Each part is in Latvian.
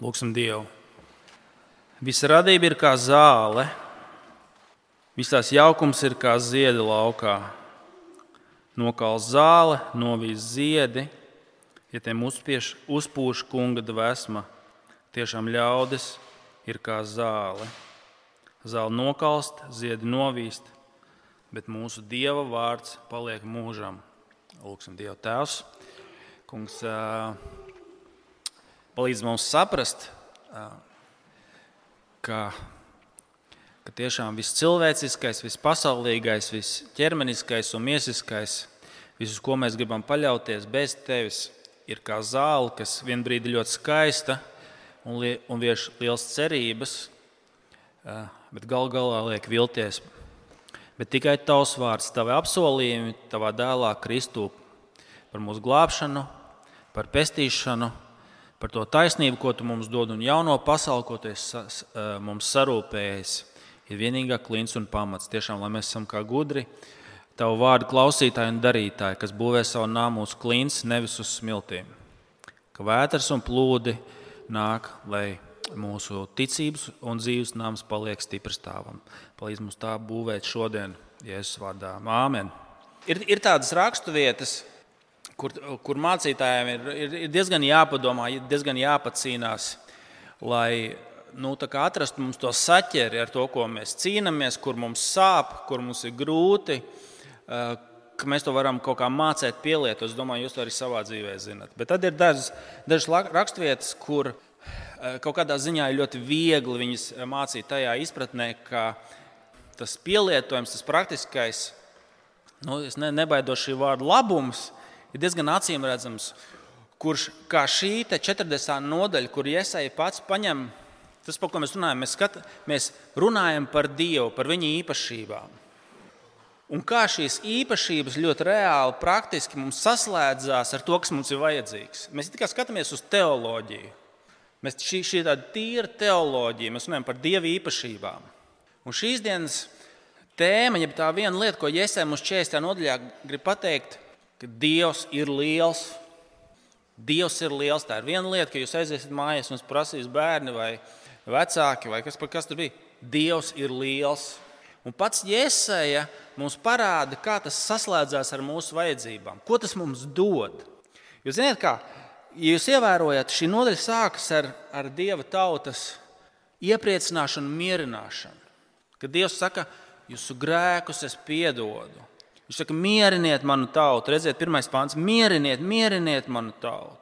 Lūksim Dievu. Visa radība ir kā zāle, viss tās jaukums ir kā ziedi laukā. Nokāls zāle, novīs ziedi, ja tiem uzspiež, uzpūš kunga dvēsma. Tiešām ļaudis ir kā zāle. Zāle nokalst, ziedi novīst, bet mūsu dieva vārds paliek mūžam. Lūksim, Dieva Tēvs. Kungs, palīdz mums saprast, ka, ka tiešām viss cilvēciskais, viss pasaulīgais, viss ķermeniskais un miesiskais, viss, uz ko mēs gribam paļauties bez tevis, ir kā zāle, kas vienā brīdī ļoti skaista un, un vieš liels cerības, bet gal galā liek vilties. Bet tikai tavs vārds, tavi apsolījumi, tavā dēlā Kristū par mūsu glābšanu, par pestīšanu, par to taisnību, ko tu mums dod, un jauno pasauli, ko tu esi mums sarūpējis, ir vienīgā klints un pamats. Tiešām, lai mēs esam kā gudri, tavu vārdu klausītāji un darītāji, kas būvē savu nāmu uz klints, nevis uz smiltīm. Ka vētras un plūdi nāk, lai mūsu ticības un dzīves nams paliek stiprs stāvam. Palīdz mums tā būvēt šodien, Jēzus vārdā. Āmen! Ir, ir tādas raksturvietas, kur, kur mācītājiem ir, ir, ir diezgan jāpadomā, ir diezgan jāpacīnās, lai nu, atrastu mums to saķeri ar to, ko mēs cīnāmies, kur mums sāp, kur mums ir grūti. Mēs to varam kaut kā mācīt, pielietot. Es domāju, jūs to arī savā dzīvē zinat. Bet tad ir dažas, dažas raksturvietas, kur kaut kādā ziņā ir ļoti viegli viņas mācīt tajā izpratnē, ka tas pielietojums, tas praktiskais, nu, ne, nebaidos šī vārda labums, ir diezgan acīm redzams, kurš kā šī 40. nodaļa, kur iesaistīja pats paņem. Tas, par ko mēs runājam, mēs, skat, mēs runājam par Dievu, par viņa īpašībām. Un kā šīs īpašības ļoti reāli, praktiski mums saslēdzās ar to, kas mums ir vajadzīgs. Mēs tikai skatāmies uz teoloģiju. Mēs, šī, šī ir tāda tīra teoloģija, mēs runājam par Dieva īpašībām. Un šīs dienas tēma, ja tā viena lieta, ko Jēzus mums 40. nodaļā grib pateikt, ka Dievs ir liels. Dievs ir liels. Tā ir viena lieta, ka jūs aiziesiet mājās un jums prasīs bērni vai vecāki vai kas, kas tur bija. Dievs ir liels. Un pats Jēzeja mums parāda, kā tas saslēdzās ar mūsu vajadzībām. Ko tas mums dod? Jūs zināt, kā ja jūs ievērojat, šī nodaļa sākas ar, ar Dieva tautas iepriecināšanu mierināšanu. Kad Dievs saka, jūsu grēkus es piedodu. Viņš saka, mieriniet manu tautu. Redziet, pirmais pāns - mieriniet, mieriniet manu tautu.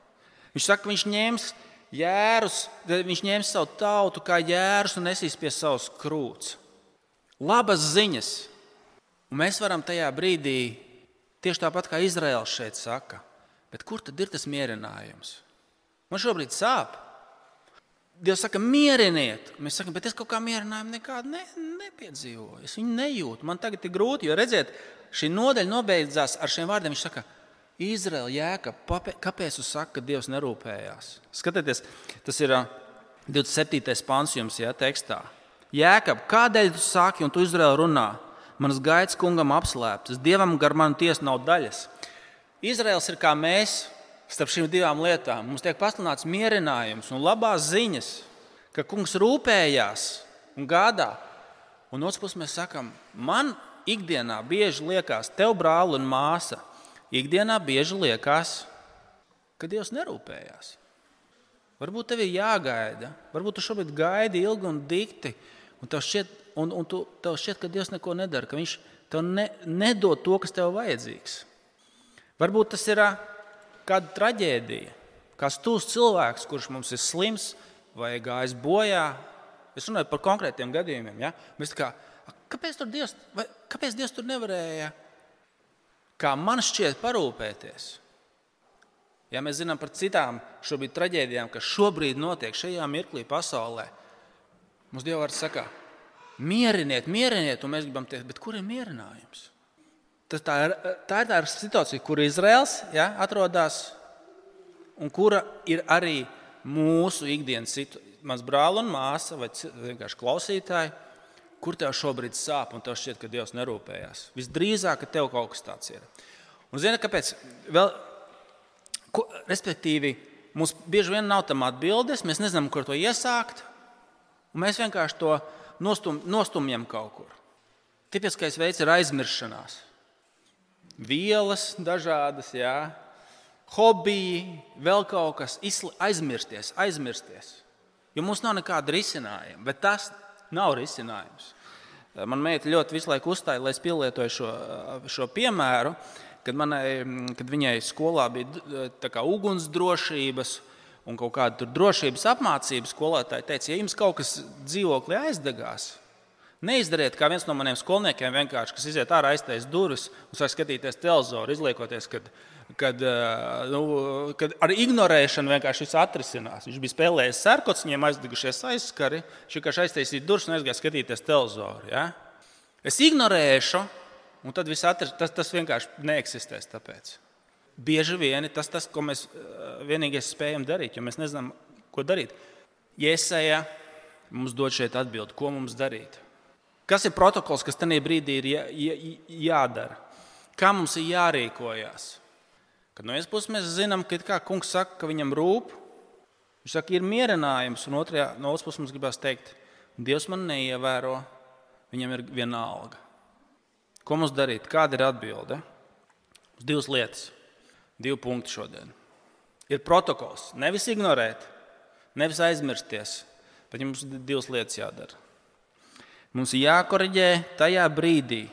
Viņš saka, viņš ņems jērus, viņš ņems savu tautu kā jērus un nesīs pie savas krūts. Labas ziņas. Un mēs varam tajā brīdī, tieši tāpat kā Izraels šeit saka, bet kur tad ir tas mierinājums? Man šobrīd sāp. Dievs saka, mieriniet. Mēs sakām, bet es kaut kā mierinājumu nekādu ne, nepiedzīvoju. Es viņu nejūtu. Man tagad ir grūti, jo redziet, šī nodaļa nobeidzās ar šiem vārdiem. Viņš saka, Izraēla jēga, kāpēc jūs sakat, ka Dievs nerūpējās? Skatieties, tas ir 27. pāns jums, ja tekstā. Jēkab, kādēļ tu saki, un tu Izraēla runā? Manas gaitas kungam apslēptas, Dievam gar manu tiesu nav daļas. Izraels ir kā mēs starp šīm divām lietām. Mums tiek pasludināts mierinājums un labās ziņas, ka kungs rūpējās un gādā. Un no otras puses mēs sakām, man ikdienā bieži liekas, tev brāl un māsa, ikdienā bieži liekas, ka Dievs nerūpējās. Varbūt tev ir jāgaida, varbūt tu šobrīd gaidi ilgi un dikti, un tev šķiet, un, un tu, tev šķiet ka Dievs neko nedara, ka Viņš tev ne, nedod to, kas tev vajadzīgs. Varbūt tas ir kāda traģēdija, kāds tūs cilvēks, kurš mums ir slims vai gājis bojā. Es runāju par konkrētiem gadījumiem. Ja? Mēs kā Kāpēc tur Dievs, vai, kāpēc Dievs tur nevarēja, kā man šķiet, parūpēties? Ja mēs zinām par citām šobrīd traģēdijām, kas šobrīd notiek šajā mirklī pasaulē, mums Dievs saka, mieriniet, mieriniet, un mēs gribam teikt, bet kur ir mierinājums? Tas tā, ir, tā ir tā situācija, kur Izraels ja, atrodas un kura ir arī mūsu ikdienas situācija. Mans brālis un māsa vai vienkārši klausītāji kur tev šobrīd sāp, un tev šķiet, ka Dievs nerūpējās. Visdrīzāk, ka tev kaut kas tāds ir. Un zini, kāpēc? Vēl, ko, respektīvi, Mums bieži vien nav tam atbildes, mēs nezinām, kur to iesākt. Mēs vienkārši to nostum, nostumjam kaut kur. Tipiskais veids ir aizmirstšanās. Vielas dažādas, jā, hobiji, vēl kaut kas, aizmirsties, aizmirsties. Jo mums nav nekāda risinājuma, bet tas nav risinājums. Man meita ļoti visu laiku uzstāja, lai es pielietoju šo, šo piemēru, kad, manai, kad viņai skolā bija ugunsdrošības un kaut kāda drošības apmācība. Skolotāji teica, ja jums kaut kas dzīvoklī aizdegās, Neizdariet, kā viens no maniem skolniekiem, vienkārši, kas iziet ārā, aiztais durvis un sāk skatīties televizoru, izliekoties, kad, kad, nu, kad ar ignorēšanu vienkārši viss atrisinās. Viņš bija spēlējis sērkots, viņiem aizdegušies aizskari, viņš vienkārši aiztaisīja durvis un aizgāja skatīties televizoru. Ja? Es ignorēšu, un tad viss atris, tas, tas vienkārši neeksistēs. Tāpēc. Bieži vien tas, tas, ko mēs vienīgais spējam darīt, jo mēs nezinām, ko darīt. Iesaja mums dod šeit atbildi, ko mums darīt. Kas ir protokols, kas tajā brīdī ir jā, jā, jādara? Kā mums ir jārīkojas? Kad no vienas puses mēs zinām, ka kā kungs saka, ka viņam rūp, viņš saka, ir mierinājums, un otrajā, no otras puses mums gribās teikt, Dievs man neievēro, viņam ir viena alga. Ko mums darīt? Kāda ir atbilde? Uz divas lietas, divi punkti šodien. Ir protokols, nevis ignorēt, nevis aizmirsties, bet jums divas lietas jādara. Mums jākoriģē tajā brīdī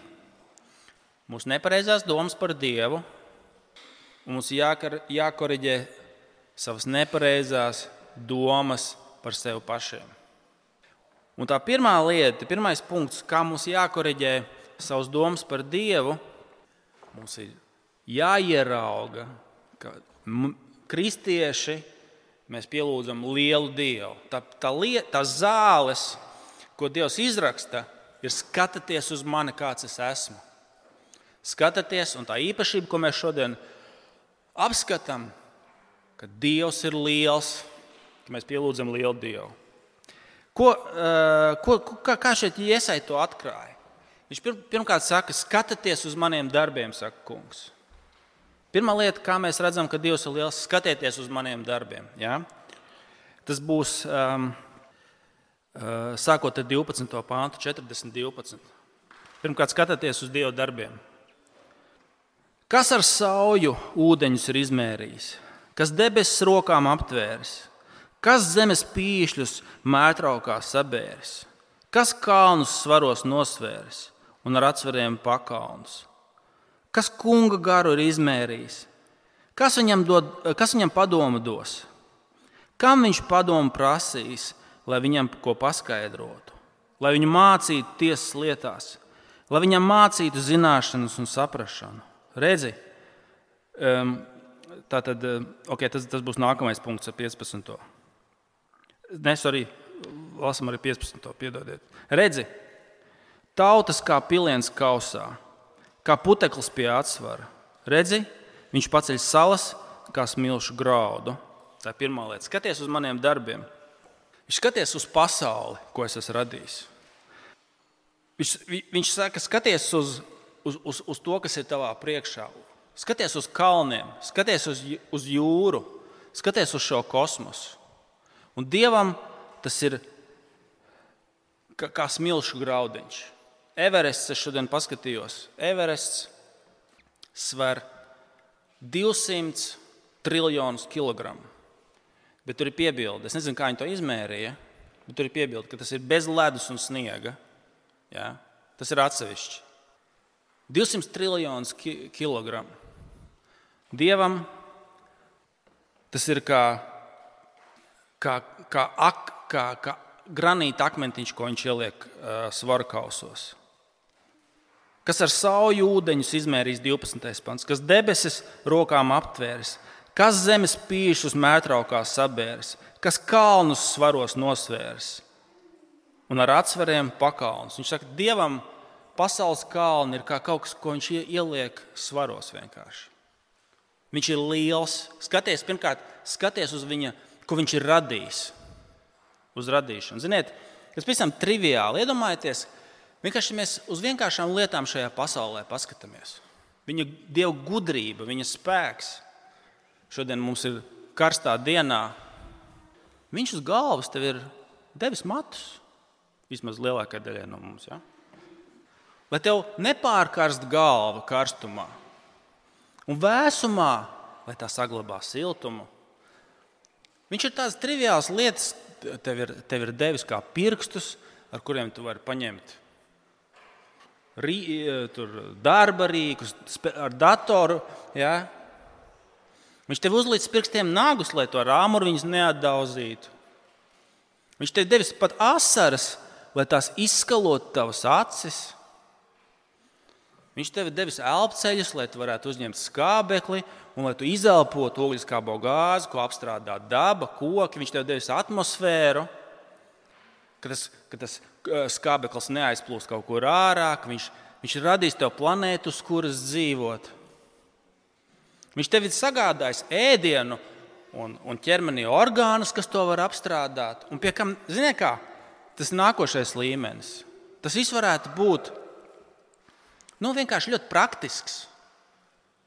mūsu nepareizās domas par Dievu, un mums ir jākoriģē savas nepareizās domas par sevi pašiem. Un tā pirmā lieta, pirmais punkts, kā mums jākoriģē savas domas par Dievu, mums ir jāierauga, ka kristieši mēs pielūdzam lielu Dievu. Tā, tā, lieta, tā zāles, ko Dievs izraksta, ir skatieties uz mani, kāds es esmu. Skatieties, un tā īpašība, ko mēs šodien apskatām, ka Dievs ir liels, ka mēs pielūdzam lielu Dievu. Ko, uh, ko, kā, kā šeit iesai to atklāja? Viņš pir, pirmkārt saka, skatieties uz maniem darbiem, saka kungs. Pirmā lieta, kā mēs redzam, ka Dievs ir liels, skatieties uz maniem darbiem. Ja? Tas būs um, Eh, sākot ar 12. pāntu, 40, 12. Pirmkārt, skatieties uz Dieva darbiem. Kas ar sauju ūdeņus ir izmērījis, kas debesis rokām aptvēris, kas zemes pīšļus mētraukā sabēris, kas kalnus svaros nosvēris un ar atsvariem pakalnus, kas kunga garu ir izmērījis, kas viņam, dod, kas viņam padomu dos, kam viņš padomu prasīs lai viņam ko paskaidrotu, lai viņu mācītu tiesas lietās, lai viņam mācītu zināšanas un saprāšanu. Redzi, um, tā tad, okay, tas, tas būs nākamais punkts ar 15. Nes arī lasām arī 15. piedodiet. Redzi, tautas kā piliens kausā, kā puteklis pie atsvara. Redzi, viņš paceļ salas kā smilšu graudu. Tā ir pirmā lieta. Skaties uz maniem darbiem. Viņš skaties uz pasauli, ko es esmu radījis. Viņš, viņš saka, skaties uz, uz, uz, uz to, kas ir tavā priekšā. Skaties uz kalniem, skaties uz, uz jūru, skaties uz šo kosmosu. Un Dievam tas ir kā, kā smilšu graudiņš. Everests, es šodien paskatījos, Everests sver 200 triljonus kilogramu. Bet tur ir piebilde. Es nezinu, kā viņi to izmērīja, bet tur ir piebilde, ka tas ir bez ledus un sniega. Ja? Tas ir atsevišķi. 200 triljonus ki kilogramu. Dievam tas ir kā, kā, kā, ak, kā, kā granīta akmentiņš, ko viņš ieliek uh, svaru kausos. Kas ar sauju ūdeņus izmērīs 12. pants, kas debesis rokām aptvērs, kas zemes pīšus mētraukā sabērs, kas kalnus svaros nosvērs un ar atsvariem pakalnus. Viņš saka, Dievam pasaules kalni ir kā kaut kas, ko viņš ieliek svaros vienkārši. Viņš ir liels. Skaties, pirmkārt, skaties uz viņa, ko viņš ir radījis. Uz radīšanu. Ziniet, tas pavisam triviāli. Iedomājieties, vienkārši mēs uz vienkāršām lietām šajā pasaulē paskatāmies. Viņa dieva gudrība, viņa spēks, Šodien mums ir karstā dienā, viņš uz galvas tev ir devis matus. Vismaz lielākajai daļai no mums. Ja? Lai tev nepārkarst galva karstumā un vēsumā, lai tā saglabā siltumu. Viņš ir tādas triviālas lietas, tev ir, tev ir devis kā pirkstus, ar kuriem tu vari paņemt rī, darba rīkus, ar datoru. Ja? Viņš tev uzlīdz pirkstiem nagus, lai to rāmuru viņus neatdauzītu. Viņš tev devis pat asaras, lai tās izskalotu tavas acis. Viņš tev devis elpceļus, lai tu varētu uzņemt skābekli un lai tu izelpotu ogliskābo gāzi, ko apstrādā daba, koki. Viņš tev devis atmosfēru, ka tas, ka tas skābeklis neaizplūst kaut kur ārā, ka viņš, viņš ir radījis tev planētu, uz kuras dzīvot. Viņš tev ir sagādājis ēdienu un, un ķermenī orgānus, kas to var apstrādāt. Un pie kam, ziniet, kā tas nākošais līmenis. Tas viss varētu būt nu, vienkārši ļoti praktisks.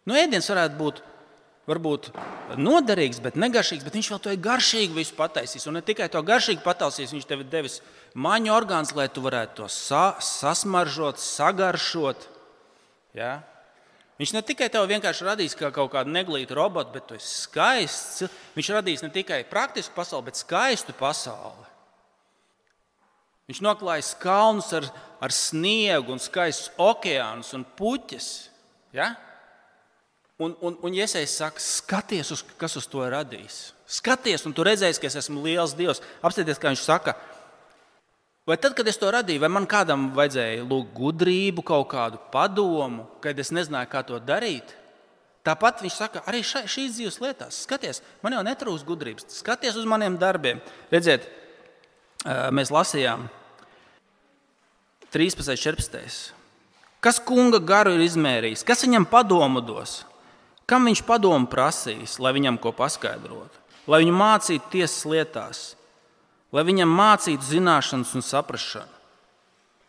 Nu, ēdiens varētu būt varbūt noderīgs, bet negaršīgs, bet viņš vēl to ir garšīgi visu pataisījis. Un ne tikai to garšīgi pataisījis, viņš tev ir devis maņu orgāns, lai tu varētu to sa sasmaržot, sagaršot. Ja? Viņš ne tikai tev vienkārši radīs kā kaut kādu neglītu robotu, bet tu esi skaists. Viņš radīs ne tikai praktisku pasauli, bet skaistu pasauli. Viņš noklājas kalnus ar, ar sniegu, un skaistus okeānus un puķus. Ja? Un, un, un Iesais saka, skaties, uz, kas uz to ir radījis. Skaties, un tu redzēsi, ka es esmu liels Dievs. Apstāties, kā viņš saka, Vai tad, kad es to radīju, vai man kādam vajadzēja lūgt gudrību, kaut kādu padomu, kad es nezināju, kā to darīt? Tāpat viņš saka, arī ša, šīs dzīves lietās. Skaties, man jau netrūks gudrības. Skaties uz maniem darbiem. Redziet, mēs lasījām 13. 14. Kas kunga garu ir izmērījis, kas viņam padomu dos? Kam viņš padomu prasīs, lai viņam ko paskaidrotu, lai viņu mācītu tiesas lietās? Lai viņam mācītu zināšanas un saprāšanu.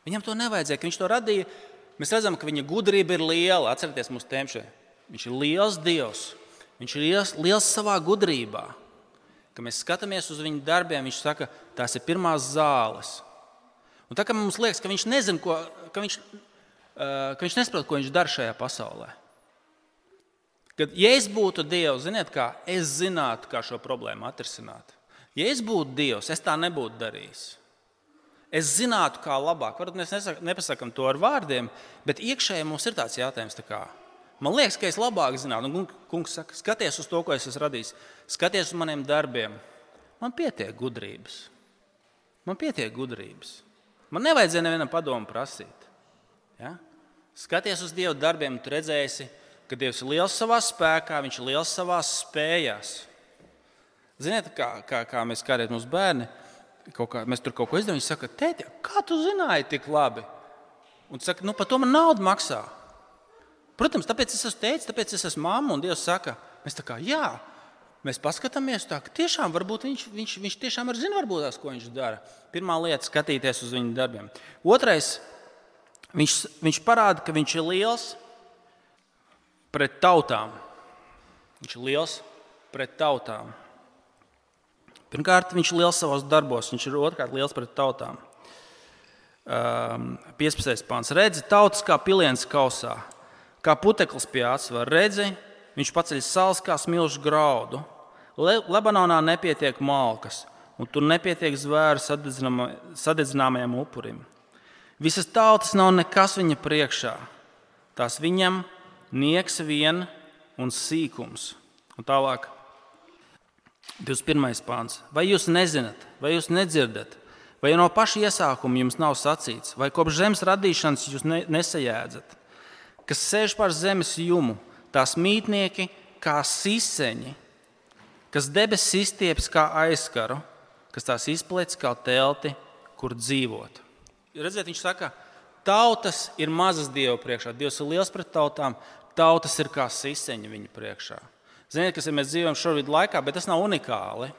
Viņam to nevajadzēja, ka viņš to radīja. Mēs redzam, ka viņa gudrība ir liela. Atcerieties, mūsu tēmā šeit. Viņš ir liels Dievs. Viņš ir liels, liels savā gudrībā. Kad mēs skatāmies uz viņa darbiem, viņš saka, tās ir pirmās zāles. Un tā kā mums liekas, ka viņš nezina, ko, ka viņš, ka viņš nesaprot, ko viņš dara šajā pasaulē. Kad, ja es būtu Dievs, ziniet, kā es zinātu, kā šo problēmu atrisināt. Ja es būtu Dievs, es tā nebūtu darījis. Es zinātu, kā labāk. Varbūt mēs nepasakām to ar vārdiem, bet iekšēji mums ir tāds jautājums. Tā kā, man liekas, ka es labāk zinātu. Un kungs saka, skaties uz to, ko es esmu radījis. Skaties uz maniem darbiem. Man pietiek gudrības. Man pietiek gudrības. Man nevajadzēja nevienam padomu prasīt. Ja? Skaties uz Dieva darbiem, tu redzēsi, ka Dievs ir liels savā spēkā, Viņš ir liels savā spējās. Ziniet, kā, kā, kā mēs kādreiz mūsu bērni, kā, mēs tur kaut ko izdarījām. Viņi saka, tēti, kā tu zināji tik labi? Un saka, nu, par to man naudu maksā. Protams, tāpēc es esmu teicis, tāpēc es esmu mamma. Un Dievs saka, mēs tā kā, jā, mēs paskatāmies tā, ka tiešām varbūt viņš, viņš, viņš tiešām ir zina, varbūt tās, ko viņš dara. Pirmā lieta - skatīties uz viņa darbiem. Otrais, viņš, viņš parāda, ka viņš ir liels pret tautām. Viņš ir liels pret tautām. Pirmkārt, viņš ir liels savos darbos, viņš ir otrkārt liels pret tautām. Um, 15. pāns. Redzi, tautas kā piliens kausā, kā puteklis pie atsvara. Redzi, viņš paceļ sāls kā smilšu graudu. Le Lebanonā nepietiek malkas, un tur nepietiek zvēru sadedzināmajam upurim. Visas tautas nav nekas viņa priekšā. Tās viņam nieks vien un sīkums. Un tālāk 21. pāns. Vai jūs nezināt, vai jūs nedzirdat, vai no paša iesākuma jums nav sacīts, vai kopš zemes radīšanas jūs ne, nesajēdzat, kas sēž pār zemes jumu, tās mītnieki kā siseņi, kas debesis izstieps kā aizskaru, kas tās izplēc kā telti, kur dzīvot. Redziet, viņš saka, tautas ir mazas Dieva priekšā. Dievs ir liels pret tautām, tautas ir kā siseņi viņa priekšā. Ziniet, kas ir mēs dzīvojam šobrīd laikā, bet tas nav unikāli.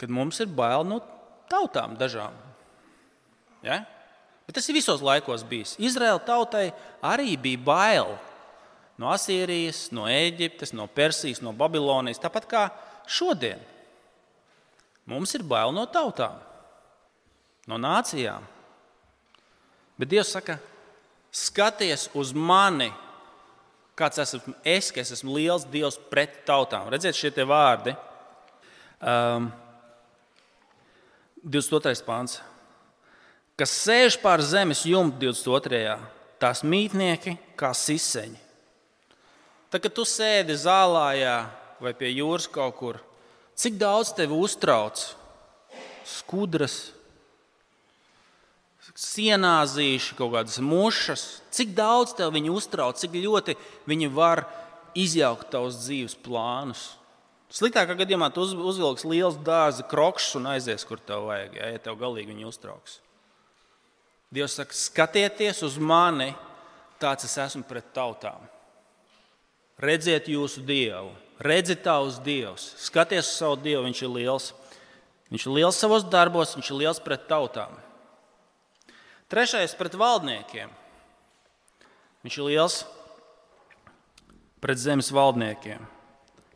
Kad mums ir bail no tautām dažām. Ja? Bet tas ir visos laikos bijis. Izraēla tautai arī bija bail. no Asīrijas, no Eģiptes, no Persijas, no Babilonijas, tāpat kā šodien. Mums ir bail no tautām, no nācijām. Bet Dievs saka, skaties uz mani, kāds esmu es, ka es esmu liels Dievs pret tautām. Redziet, šie vārdi. Um, 22. pāns. Kas sēž pār zemes jumta 22. tās mītnieki kā siseņi. Tad, kad tu sēdi zālājā vai pie jūras kaut kur, cik daudz tevi uztrauc skudras, sienāzīši, kaut kādas mušas, cik daudz tev viņi uztrauc, cik ļoti viņi var izjaukt tavus dzīves plānus. Sliktākā gadījumā tu uz, uzvilksi liels dārza krokšs un aizies, kur tev vajag, ja, ja tev galīgi viņi uztrauks. Dievs saka, skatieties uz mani, tāds es esmu pret tautām. Redziet jūsu dievu, redziet tavus dievus, skaties uz savu dievu, viņš ir liels. Viņš ir liels savos darbos, viņš ir liels pret tautām. Trešais pret valdniekiem. Viņš ir liels pret zemes valdniekiem.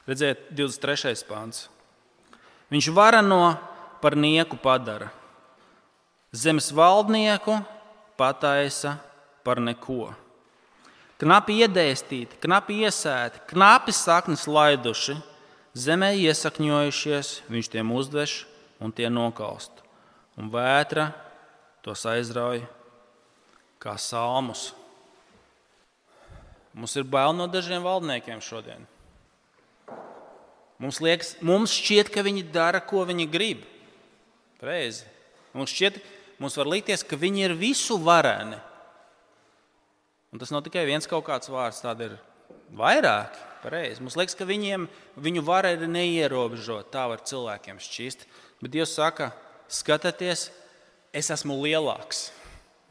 Redziet, 23. pāns. Viņš varano par nieku padara. Zemes valdnieku pataisa par neko knapi iedēstīti, knapi iesēti, knapi saknes laiduši, zemē iesakņojušies, viņš tiem uzdevš un tie nokaust. Un vētra tos aizrauja kā salmus. Mums ir bail no dažiem valdniekiem šodien. Mums, liekas, mums šķiet, ka viņi dara, ko viņi grib. Reizi. Mums, šķiet, mums var likties, ka viņi ir visu vareni. Un tas nav tikai viens kaut kāds vārds, tādi ir vairāki. Pareizi. Mums liekas, ka viņiem, viņu vara ir neierobežota. Tā var cilvēkiem šķist. Bet Dievs saka, skatieties, es esmu lielāks.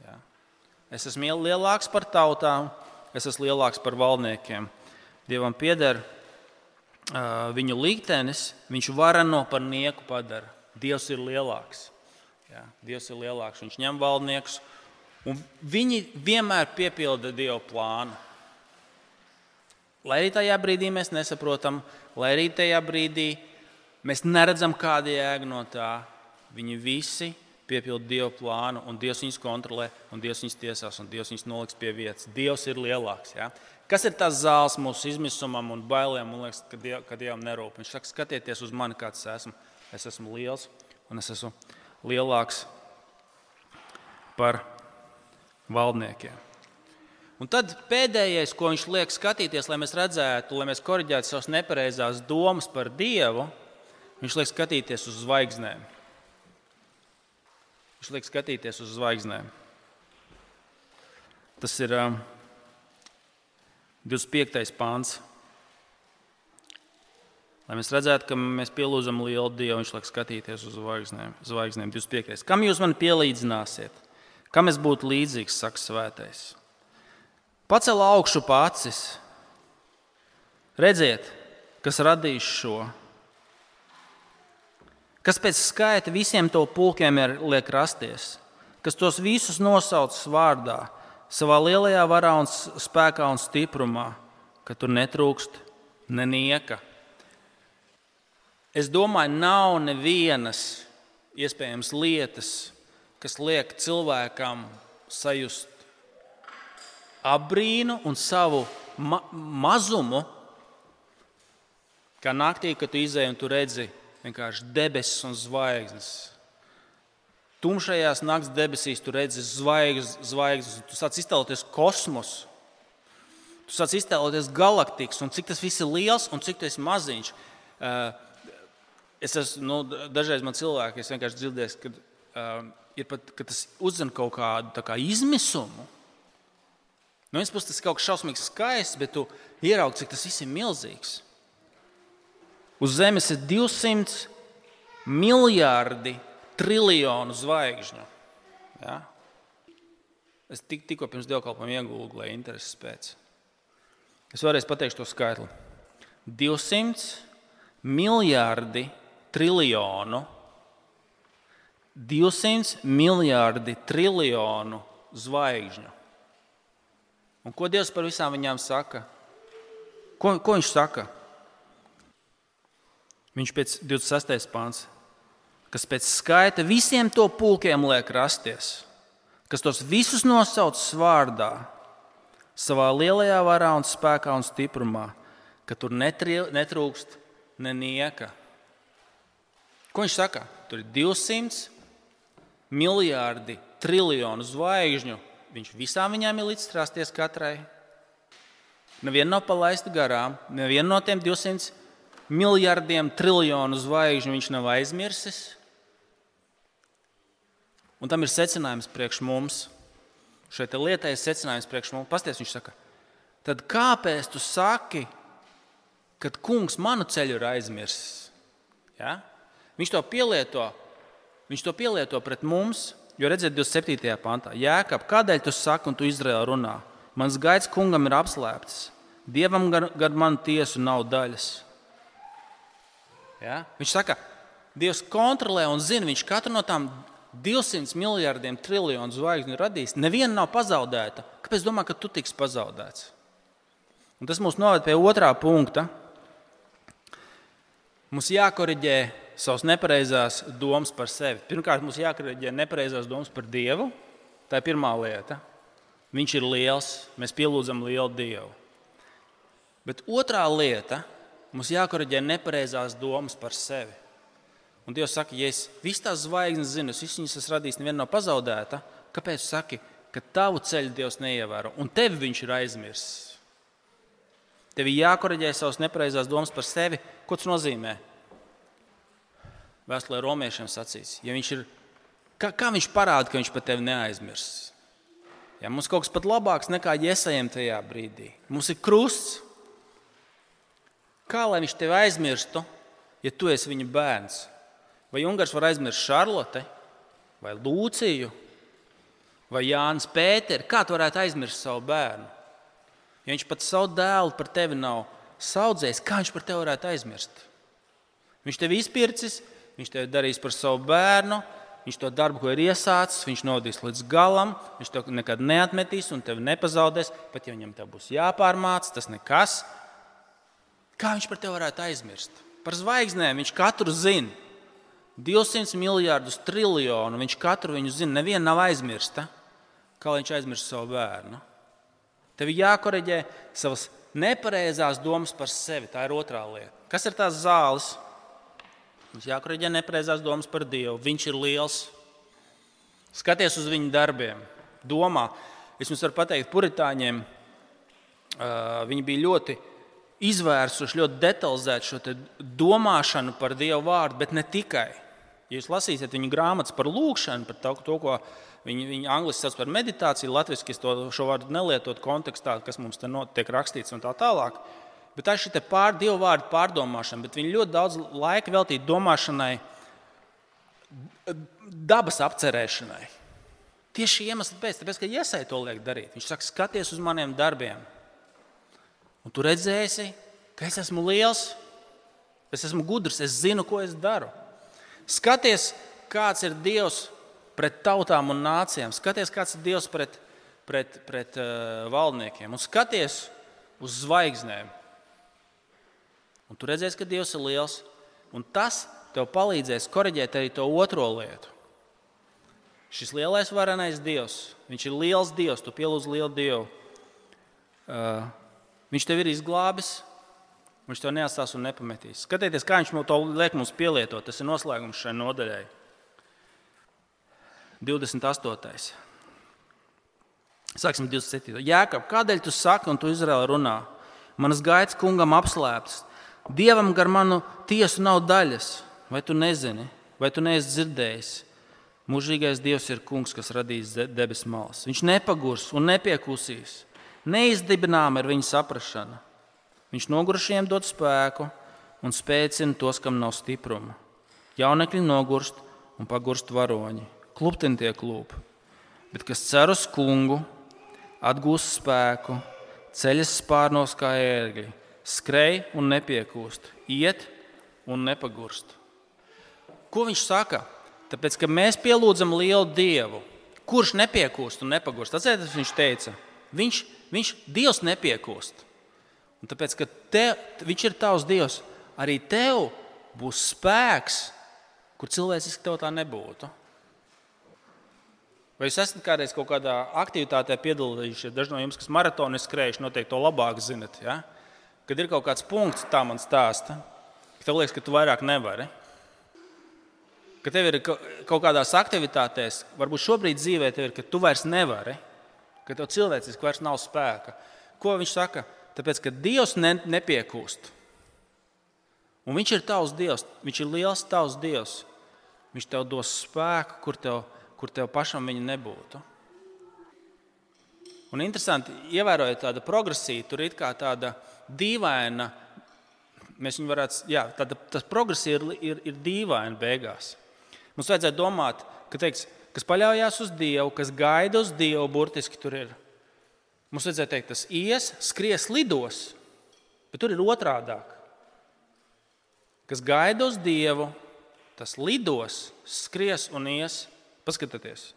Ja? Es esmu lielāks par tautām, es esmu lielāks par valdniekiem. Dievam pieder uh, viņu liktenis, viņš varano par nieku padara. Dievs ir lielāks. Ja? Dievs ir lielāks. Viņš ņem valdniekus viņi vienmēr piepilda Dieva plānu. Lai arī tajā brīdī mēs nesaprotam, lai arī tajā brīdī mēs neredzam, kāda jēga no tā, viņi visi piepilda Dieva plānu, un Dievs viņus kontrolē, un Dievs viņus tiesās, un Dievs viņus noliks pie vietas. Dievs ir lielāks. Ja? Kas ir tas zāles mūsu izmisumam un bailēm? Man liekas, ka, diev, ka Dievam nerūp. Viņš saka, skatieties uz mani, kāds es esmu. Es esmu liels, un es esmu lielāks par valdniekiem. Un tad pēdējais, ko viņš liek skatīties, lai mēs redzētu, lai mēs korģētu savas nepareizās domas par Dievu, viņš liek skatīties uz zvaigznēm. Viņš liek skatīties uz zvaigznēm. Tas ir um, 25. pāns. Lai mēs redzētu, ka mēs pielūdzam lielu Dievu, viņš liek skatīties uz zvaigznēm. zvaigznēm 25. Kam jūs man pielīdzināsiet? Kam es būtu līdzīgs, saka svētais? Pacel augšu pācis. Redziet, kas radīs šo. Kas pēc skaita visiem to pulkiem ir liek rasties, kas tos visus nosauc vārdā, savā lielajā varā un spēkā un stiprumā, ka tur netrūkst nenieka. Es domāju, nav nevienas iespējamas lietas, kas liek cilvēkam sajust apbrīnu un savu ma mazumu, kā naktī, kad tu izēji un tu redzi vienkārši debesis un zvaigznes. Tumšajās naktas debesīs tu redzi zvaigznes, zvaigznes tu sāc iztēloties kosmosu. Tu sāc iztēloties galaktikas, un cik tas viss ir liels un cik tas ir maziņš. Eh, es esmu, nu, dažreiz man cilvēki, vienkārši dzirdēju, ka um, ir pat, ka tas uzzina kaut kādu kā, izmisumu. No vienas puses tas ir kaut kas šausmīgs, skaists, bet tu ieraugi, cik tas viss ir milzīgs. Uz Zemes ir 200 miljardi triljonu zvaigžņu. Ja? Es tik, tikko pirms dievkalpojuma iegūlu, lai intereses pēc. Es vēlreiz pateikšu to skaitli. 200 miljardi triljonu 200 miljardi triljonu zvaigžņu. Un ko Dievs par visām viņām saka? Ko, ko viņš saka? Viņš pēc 26. pāns, kas pēc skaita visiem to pulkiem liek rasties, kas tos visus nosauc vārdā, savā lielajā varā un spēkā un stiprumā, ka tur netrūkst nenieka. Ko viņš saka? Tur ir 200 miljardi, triljonu zvaigžņu. Viņš visām viņām ir līdzstrāsties katrai. Neviena nav palaista garām, neviena no tiem 200 miljardiem, triljonu zvaigžņu viņš nav aizmirsis. Un tam ir secinājums priekš mums. Šai lietai ir secinājums priekš mums. Pasties, viņš saka, tad kāpēc tu saki, kad kungs manu ceļu ir aizmirsis? Ja? Viņš to pielieto, viņš to pielieto pret mums, jo redziet, 27. pantā, Jēkab, kādēļ tu saki un tu Izraēlā runā? Mans gaids kungam ir apslēpts. Dievam gar, gar manu tiesu nav daļas. Ja? Viņš saka, Dievs kontrolē un zina, viņš katru no tām 200 miljardiem triljonu zvaigžņu radījis. Neviena nav pazaudēta. Kāpēc domā, ka tu tiks pazaudēts? Un tas mūs noved pie otrā punkta. Mums jākoriģē savas nepareizās domas par sevi. Pirmkārt, mums jākoriģē nepareizās domas par Dievu. Tā ir pirmā lieta. Viņš ir liels, mēs pielūdzam lielu Dievu. Bet otrā lieta Mums jākoriģē nepareizās domas par sevi. Un Dievs saka, ja es visas tās zvaigznes zinu, es viņas esmu radījis, neviena nav pazaudēta, kāpēc saki, ka tavu ceļu Dievs neievēro un tevi viņš ir aizmirsis? Tev ir jākoriģē savas nepareizās domas par sevi. Ko tas nozīmē? Vēstulē romiešiem sacīs, ja viņš ir, kā, kā viņš parāda, ka viņš par tevi neaizmirsis? Ja, mums kaut kas pat labāks nekā iesējam tajā brīdī. Mums ir krusts, Kā lai viņš tevi aizmirstu, ja tu esi viņa bērns? Vai Ungārs var aizmirst Šarlote, vai Lūciju, vai Jānis Pēteri? Kā tu varētu aizmirst savu bērnu? Ja viņš pat savu dēlu par tevi nav saudzējis, kā viņš par tevi varētu aizmirst? Viņš tevi izpircis, viņš tevi darīs par savu bērnu, viņš to darbu, ko ir iesācis, viņš nodīs līdz galam, viņš to nekad neatmetīs un tevi nepazaudēs. Pat ja viņam tā būs jāpārmāca, tas nekas. Kā viņš par tevi varētu aizmirst? Par zvaigznēm viņš katru zina. 200 miljardus, triljonu. Viņš katru viņu zina. Neviena nav aizmirsta. Kā viņš aizmirst savu bērnu? Tev ir jākoreģē savas nepareizās domas par sevi. Tā ir otrā lieta. Kas ir tās zāles? Mums jākoreģē nepareizās domas par Dievu. Viņš ir liels. Skaties uz viņa darbiem. Domā, es jums varu pateikt, puritāņiem viņi bija ļoti izvērsuši ļoti detalizētu šo domāšanu par Dievu vārdu, bet ne tikai. Ja jūs lasīsiet viņu grāmatas par lūgšanu, par to, to ko viņi, viņi angļuiski sauc par meditāciju, latviešu to šo vārdu nelietot kontekstā, kas mums te tiek rakstīts un tā tālāk. Bet tā ir šī pār, Dieva vārdu pārdomāšana, bet viņi ļoti daudz laika veltīja domāšanai, dabas apcerēšanai. Tieši iemesls pēc, tāpēc, ka iesai to liek darīt. Viņš saka, skaties uz maniem darbiem. Un tu redzēsi, ka es esmu liels, es esmu gudrs, es zinu, ko es daru. Skaties, kāds ir Dievs pret tautām un nācijām. Skaties, kāds ir Dievs pret, pret, pret uh, valdniekiem. Un skaties uz zvaigznēm. Un tu redzēsi, ka Dievs ir liels. Un tas tev palīdzēs korrigēt arī to otro lietu. Šis lielais varenais Dievs, viņš ir liels Dievs, tu pielūdz lielu Dievu. Uh, Viņš tev ir izglābis, viņš tev neatstās un nepametīs. Skatieties, kā viņš to liek mums pielietot. Tas ir noslēgums šai nodaļai. 28. Sāksim 27. Jēkab, kādēļ tu saki un tu Izraēlā runā? Manas gaitas kungam apslēptas. Dievam gar manu tiesu nav daļas. Vai tu nezini, vai tu neesi dzirdējis? Mūžīgais Dievs ir kungs, kas radīs debesu malas. Viņš nepagurs un nepiekusīs. Neizdibināma ir viņa saprāšana. Viņš nogurušiem dod spēku un spēcina tos, kam nav stipruma. Jaunekļi nogurst un pagurst varoņi, kluptin tie klūp. Bet kas cer uz kungu, atgūst spēku, ceļas spārnos kā ērgļi, skrej un nepiekūst, iet un nepagurst. Ko viņš saka? Tāpēc, ka mēs pielūdzam lielu dievu, kurš nepiekūst un nepagurst. Atcerieties, viņš teica, viņš Viņš Dievs nepiekūst. Un tāpēc, ka te, viņš ir tavs Dievs, arī tev būs spēks, kur cilvēciski tev tā nebūtu. Vai jūs esat kādreiz kaut kādā aktivitātē piedalījušies? Daži no jums, kas maratonu skrējuši, noteikti to labāk zinat. Ja? Kad ir kaut kāds punkts, tā man stāsta, ka tev liekas, ka tu vairāk nevari. Ka tev ir kaut kādās aktivitātēs, varbūt šobrīd dzīvē, tev ir, ka tu vairs nevari, ka tev cilvēciski vairs nav spēka. Ko viņš saka? Tāpēc, ka Dievs ne, nepiekūst. Un viņš ir tavs Dievs, viņš ir liels tavs Dievs. Viņš tev dos spēku, kur tev, kur tev pašam viņa nebūtu. Un interesanti, ievērojot tādu progresiju, tur ir tāda dīvaina. Mēs viņu varētu, jā, tāda, tas progress ir, ir, ir dīvaini beigās. Mums vajadzētu domāt, ka, teiks, kas paļaujas uz Dievu, kas gaida uz Dievu, burtiski tur ir Mums vajadzēja teikt, tas ies, skries, lidos, bet tur ir otrādāk. Kas gaida uz Dievu, tas lidos, skries un ies. Paskatieties,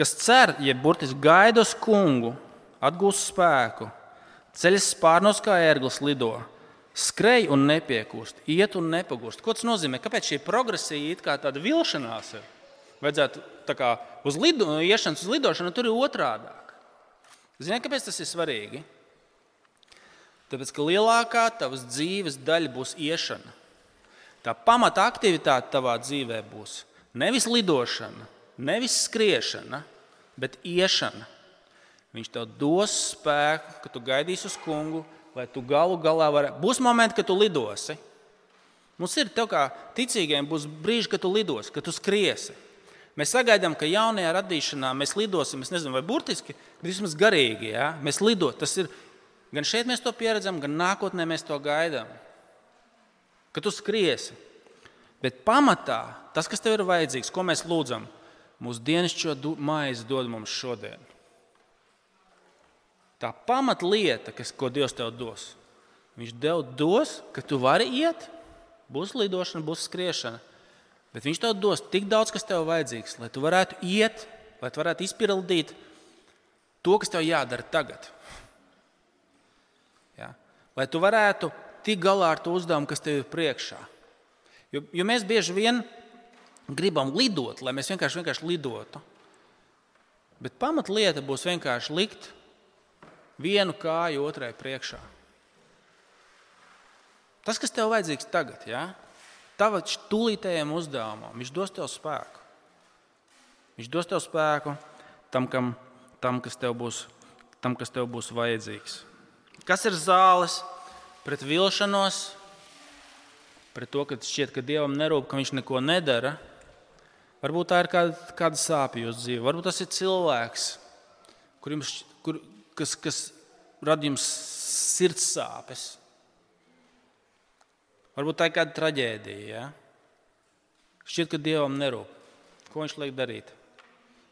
kas cer, jeb burtiski gaida uz kungu, atgūst spēku, ceļas spārnos kā ērglis lido, skrej un nepiekūst, iet un nepagūst. Ko tas nozīmē? Kāpēc šī progresija ir tāda vilšanās? Ir? Vajadzētu kā uz lido, iešanas uz lidošanu, tur ir otrādi. Ziniet, kāpēc tas ir svarīgi? Tāpēc, ka lielākā tavas dzīves daļa būs iešana. Tā pamata aktivitāte tavā dzīvē būs nevis lidošana, nevis skriešana, bet iešana. Viņš tev dos spēku, ka tu gaidīsi uz kungu, lai tu galu galā varētu. Būs momenti, kad tu lidosi. Mums ir tā, kā ticīgiem būs brīži, kad tu lidosi, kad tu skriesi. Mēs sagaidām, ka jaunajā radīšanā mēs lidosim, es nezinu, vai burtiski, bet vismaz garīgi. Ja? Mēs ir gan šeit mēs to pieredzam, gan nākotnē mēs to gaidām. Kad tu skriesi. Bet pamatā tas, kas tev ir vajadzīgs, ko mēs lūdzam, mūsu dienascho maizi dod mums šodien. Tā pamatlieta, kas, ko Dievs tev dos, Viņš tev dos, ka tu vari iet, būs lidošana, būs skriešana. Bet viņš tev dos tik daudz, kas tev vajadzīgs, lai tu varētu iet, lai tu varētu izpildīt to, kas tev jādara tagad. Ja? Lai tu varētu tikt galā ar to uzdevumu, kas tev ir priekšā. Jo, jo mēs bieži vien gribam lidot, lai mēs vienkārši, vienkārši lidotu. Bet pamatlieta būs vienkārši likt vienu kāju otrai priekšā. Tas, kas tev vajadzīgs tagad, ja? Tava tūlītējiem uzdevumam. Viņš dos tev spēku. Viņš dos tev spēku tam, kam, tam, kas, tev būs, tam kas tev būs vajadzīgs. Kas ir zāles pret vilšanos, pret to, ka šķiet, ka Dievam nerūp, ka viņš neko nedara? Varbūt tā ir kāda, kāda sāpja jūsu dzīvē, varbūt tas ir cilvēks, kur jums, kur, kas, kas rada jums sirds sāpes. Varbūt tā ir kāda traģēdija. Ja? Šķiet, ka Dievam nerūp. Ko viņš liek darīt?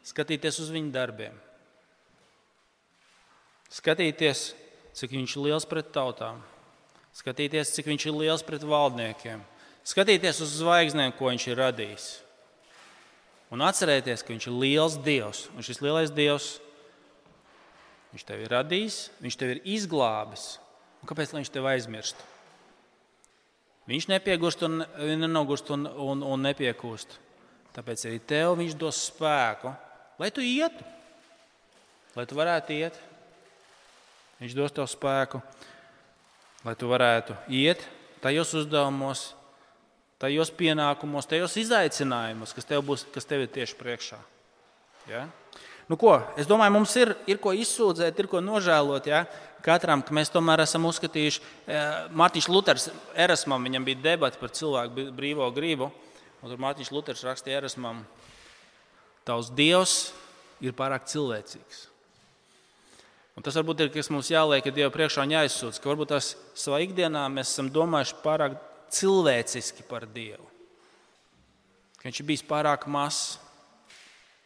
Skatīties uz viņu darbiem. Skatīties, cik viņš ir liels pret tautām. Skatīties, cik viņš ir liels pret valdniekiem. Skatīties uz zvaigznēm, ko viņš ir radījis. Un atcerieties, ka viņš ir liels Dievs. Un šis lielais Dievs, viņš tevi ir radījis, viņš tevi ir izglābis. Un kāpēc viņš tevi aizmirst? Viņš nepiegūst un nenogurst un, un, un nepiekūst. Tāpēc arī tev viņš dos spēku, lai tu ietu, lai tu varētu iet. Viņš dos tev spēku, lai tu varētu iet tajos uzdevumos, tajos pienākumos, tajos izaicinājumos, kas tev, būs, kas tev ir tieši priekšā. Ja? Nu, ko? Es domāju, mums ir, ir ko izsūdzēt, ir ko nožēlot. Ja? katram, ka mēs tomēr esam uzskatījuši, eh, Mārtiņš Luters Erasmam, viņam bija debats par cilvēku brīvo gribu. Tur Mārtiņš Luters rakstīja Erasmam, tavs dievs ir pārāk cilvēcīgs. Un tas varbūt ir kas mums jāliek, ka Dieva priekšā jāizsūdz, ka varbūt tās savā ikdienā mēs esam domājuši pārāk cilvēciski par Dievu. Ka viņš ir bijis pārāk mazs,